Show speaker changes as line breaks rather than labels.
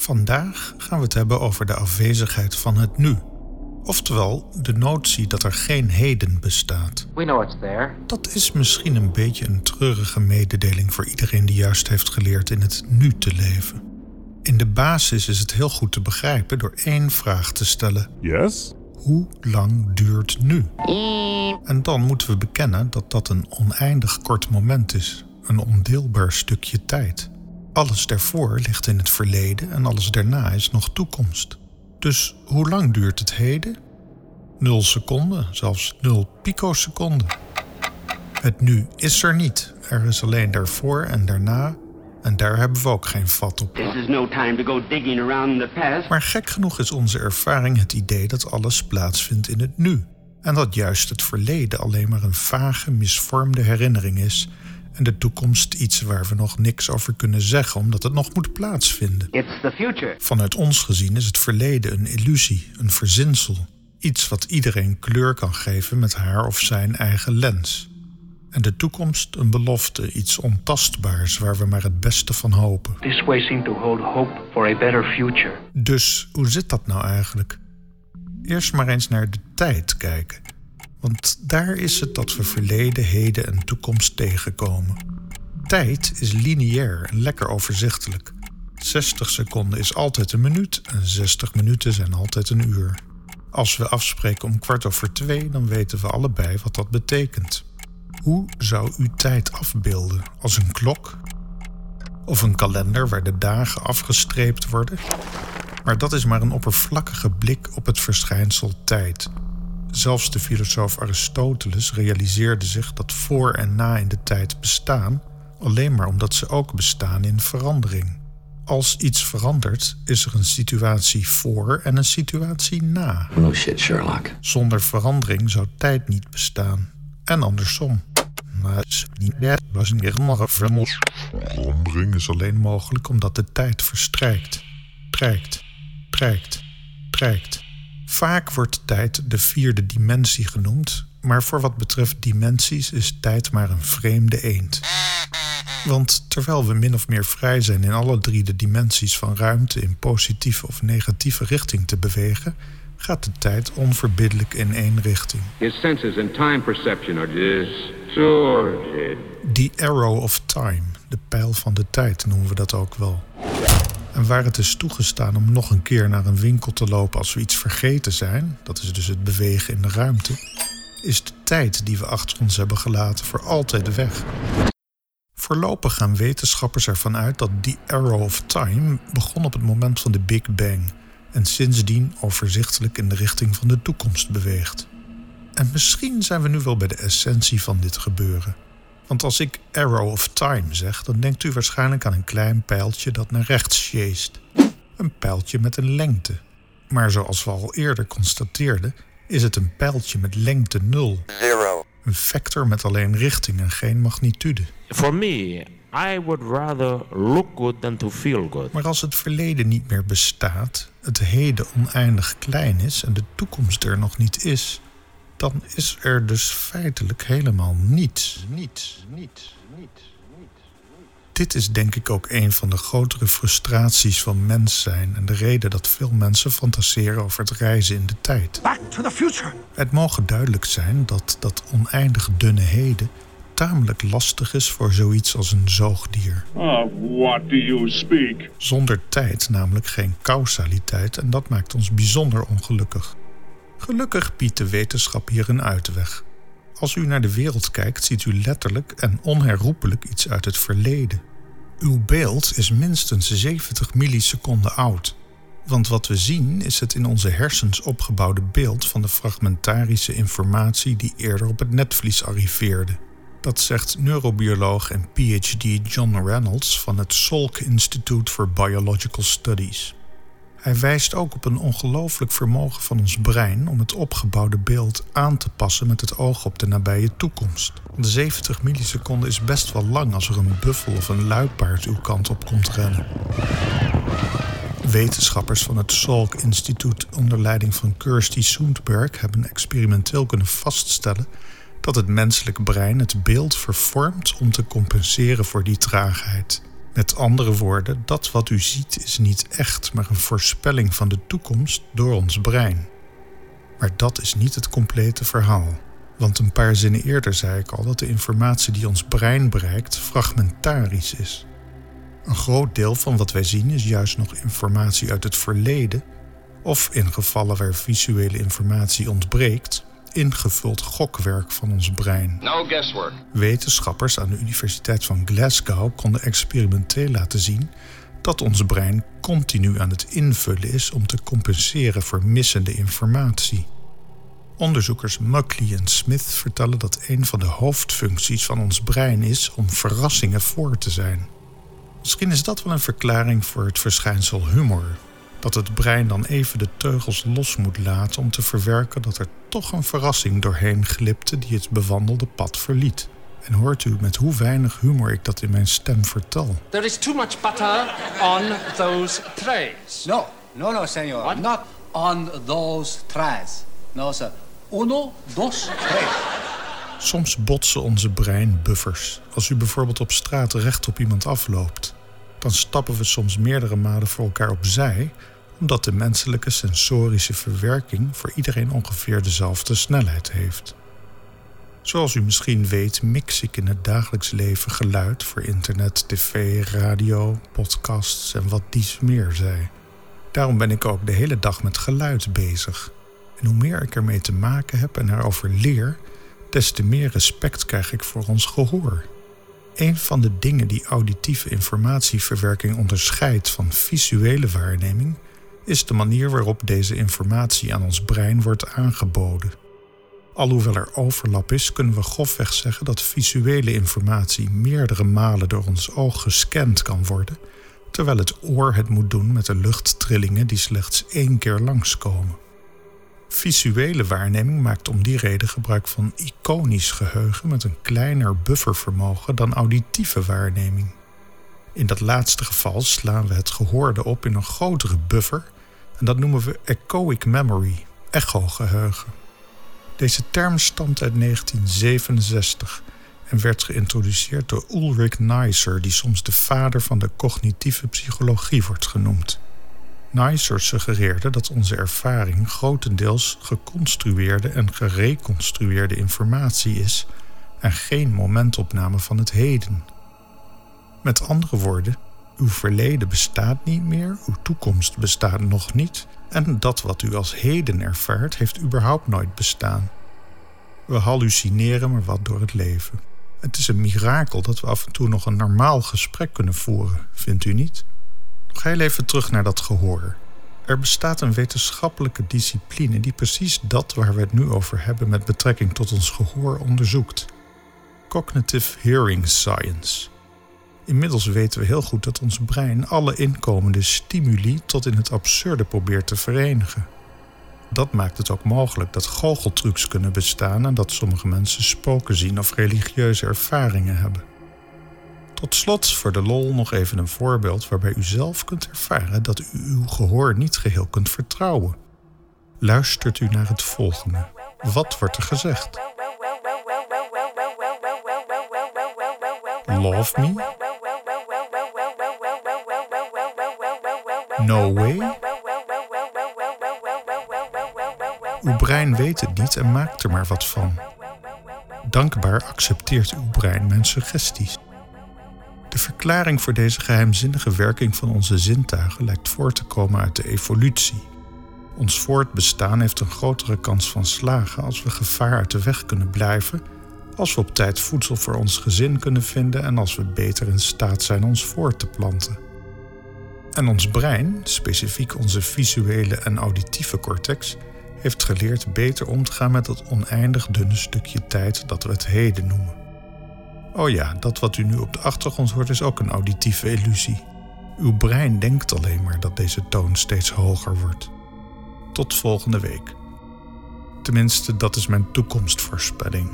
Vandaag gaan we het hebben over de afwezigheid van het nu. Oftewel, de notie dat er geen heden bestaat.
We know it's there.
Dat is misschien een beetje een treurige mededeling voor iedereen die juist heeft geleerd in het nu te leven. In de basis is het heel goed te begrijpen door één vraag te stellen:
Yes?
Hoe lang duurt nu? En dan moeten we bekennen dat dat een oneindig kort moment is, een ondeelbaar stukje tijd. Alles daarvoor ligt in het verleden en alles daarna is nog toekomst. Dus hoe lang duurt het heden? Nul seconden, zelfs nul picoseconden. Het nu is er niet. Er is alleen daarvoor en daarna. En daar hebben we ook geen vat op.
No.
Maar gek genoeg is onze ervaring het idee dat alles plaatsvindt in het nu. En dat juist het verleden alleen maar een vage, misvormde herinnering is. En de toekomst iets waar we nog niks over kunnen zeggen omdat het nog moet plaatsvinden.
It's the future.
Vanuit ons gezien is het verleden een illusie, een verzinsel. Iets wat iedereen kleur kan geven met haar of zijn eigen lens. En de toekomst een belofte, iets ontastbaars waar we maar het beste van hopen.
This way seemed to hold hope for a better future.
Dus hoe zit dat nou eigenlijk? Eerst maar eens naar de tijd kijken. Want daar is het dat we verleden, heden en toekomst tegenkomen. Tijd is lineair en lekker overzichtelijk. 60 seconden is altijd een minuut en 60 minuten zijn altijd een uur. Als we afspreken om kwart over twee, dan weten we allebei wat dat betekent. Hoe zou u tijd afbeelden? Als een klok? Of een kalender waar de dagen afgestreept worden? Maar dat is maar een oppervlakkige blik op het verschijnsel tijd. Zelfs de filosoof Aristoteles realiseerde zich dat voor en na in de tijd bestaan, alleen maar omdat ze ook bestaan in verandering. Als iets verandert, is er een situatie voor en een situatie na.
No shit, Sherlock.
Zonder verandering zou tijd niet bestaan. En andersom. Maar. Verandering is alleen mogelijk omdat de tijd verstrijkt. Trijkt, trijkt, trijkt. Vaak wordt tijd de vierde dimensie genoemd, maar voor wat betreft dimensies is tijd maar een vreemde eend. Want terwijl we min of meer vrij zijn in alle drie de dimensies van ruimte in positieve of negatieve richting te bewegen, gaat de tijd onverbiddelijk in één richting.
His senses and time perception are distorted.
The arrow of time, de pijl van de tijd noemen we dat ook wel. En waar het is toegestaan om nog een keer naar een winkel te lopen als we iets vergeten zijn, dat is dus het bewegen in de ruimte, is de tijd die we achter ons hebben gelaten voor altijd weg. Voorlopig gaan wetenschappers ervan uit dat die arrow of time begon op het moment van de Big Bang en sindsdien overzichtelijk in de richting van de toekomst beweegt. En misschien zijn we nu wel bij de essentie van dit gebeuren. Want als ik arrow of time zeg, dan denkt u waarschijnlijk aan een klein pijltje dat naar rechts sjeest. Een pijltje met een lengte. Maar zoals we al eerder constateerden, is het een pijltje met lengte 0.
Zero.
Een vector met alleen richting en geen magnitude.
For me, I would rather look good than to feel good.
Maar als het verleden niet meer bestaat, het heden oneindig klein is en de toekomst er nog niet is, dan is er dus feitelijk helemaal niets. Niets, niets, niets. Dit is denk ik ook een van de grotere frustraties van mens zijn en de reden dat veel mensen fantaseren over het reizen in de tijd.
Back to the future.
Het mogen duidelijk zijn dat dat oneindig dunne heden tamelijk lastig is voor zoiets als een zoogdier.
Ah, what do you speak?
Zonder tijd namelijk geen causaliteit en dat maakt ons bijzonder ongelukkig. Gelukkig biedt de wetenschap hier een uitweg. Als u naar de wereld kijkt, ziet u letterlijk en onherroepelijk iets uit het verleden. Uw beeld is minstens 70 milliseconden oud. Want wat we zien is het in onze hersens opgebouwde beeld van de fragmentarische informatie die eerder op het netvlies arriveerde. Dat zegt neurobioloog en PhD John Reynolds van het Salk Institute for Biological Studies. Hij wijst ook op een ongelooflijk vermogen van ons brein om het opgebouwde beeld aan te passen met het oog op de nabije toekomst. De 70 milliseconden is best wel lang als er een buffel of een luipaard uw kant op komt rennen. Wetenschappers van het Salk Instituut onder leiding van Kirsty Sundberg hebben experimenteel kunnen vaststellen dat het menselijk brein het beeld vervormt om te compenseren voor die traagheid. Met andere woorden, dat wat u ziet is niet echt, maar een voorspelling van de toekomst door ons brein. Maar dat is niet het complete verhaal. Want een paar zinnen eerder zei ik al dat de informatie die ons brein bereikt fragmentarisch is. Een groot deel van wat wij zien is juist nog informatie uit het verleden, of in gevallen waar visuele informatie ontbreekt, ingevuld gokwerk van ons brein.
No guesswork.
Wetenschappers aan de Universiteit van Glasgow konden experimenteel laten zien dat ons brein continu aan het invullen is om te compenseren voor missende informatie. Onderzoekers Muckley en Smith vertellen dat een van de hoofdfuncties van ons brein is om verrassingen voor te zijn. Misschien is dat wel een verklaring voor het verschijnsel humor. Dat het brein dan even de teugels los moet laten om te verwerken dat er toch een verrassing doorheen glipte die het bewandelde pad verliet. En hoort u met hoe weinig humor ik dat in mijn stem vertel?
There is too much butter on those trays.
No, no, no, senor.
What?
Not on those trays. No, sir. Uno, dos, tres.
Soms botsen onze breinbuffers. Als u bijvoorbeeld op straat recht op iemand afloopt, dan stappen we soms meerdere malen voor elkaar opzij, omdat de menselijke sensorische verwerking voor iedereen ongeveer dezelfde snelheid heeft. Zoals u misschien weet, mix ik in het dagelijks leven geluid voor internet, tv, radio, podcasts en wat dies meer zij. Daarom ben ik ook de hele dag met geluid bezig. En hoe meer ik ermee te maken heb en erover leer, des te meer respect krijg ik voor ons gehoor. Een van de dingen die auditieve informatieverwerking onderscheidt van visuele waarneming is de manier waarop deze informatie aan ons brein wordt aangeboden. Alhoewel er overlap is, kunnen we grofweg zeggen dat visuele informatie meerdere malen door ons oog gescand kan worden, terwijl het oor het moet doen met de luchttrillingen die slechts één keer langskomen. Visuele waarneming maakt om die reden gebruik van iconisch geheugen met een kleiner buffervermogen dan auditieve waarneming. In dat laatste geval slaan we het gehoorde op in een grotere buffer en dat noemen we echoic memory, echogeheugen. Deze term stamt uit 1967 en werd geïntroduceerd door Ulrich Neisser, die soms de vader van de cognitieve psychologie wordt genoemd. Neisser suggereerde dat onze ervaring grotendeels geconstrueerde en gereconstrueerde informatie is en geen momentopname van het heden. Met andere woorden, uw verleden bestaat niet meer, uw toekomst bestaat nog niet en dat wat u als heden ervaart heeft überhaupt nooit bestaan. We hallucineren maar wat door het leven. Het is een mirakel dat we af en toe nog een normaal gesprek kunnen voeren, vindt u niet? Nog heel even terug naar dat gehoor. Er bestaat een wetenschappelijke discipline die precies dat waar we het nu over hebben met betrekking tot ons gehoor onderzoekt. Cognitive Hearing Science. Inmiddels weten we heel goed dat ons brein alle inkomende stimuli tot in het absurde probeert te verenigen. Dat maakt het ook mogelijk dat goocheltrucs kunnen bestaan en dat sommige mensen spoken zien of religieuze ervaringen hebben. Tot slot voor de lol nog even een voorbeeld waarbij u zelf kunt ervaren dat u uw gehoor niet geheel kunt vertrouwen. Luistert u naar het volgende. Wat wordt er gezegd? Love me? No way? Uw brein weet het niet en maakt er maar wat van. Dankbaar accepteert uw brein mijn suggesties. Verklaring voor deze geheimzinnige werking van onze zintuigen lijkt voort te komen uit de evolutie. Ons voortbestaan heeft een grotere kans van slagen als we gevaar uit de weg kunnen blijven, als we op tijd voedsel voor ons gezin kunnen vinden en als we beter in staat zijn ons voort te planten. En ons brein, specifiek onze visuele en auditieve cortex, heeft geleerd beter om te gaan met dat oneindig dunne stukje tijd dat we het heden noemen. Oh ja, dat wat u nu op de achtergrond hoort is ook een auditieve illusie. Uw brein denkt alleen maar dat deze toon steeds hoger wordt. Tot volgende week. Tenminste, dat is mijn toekomstvoorspelling.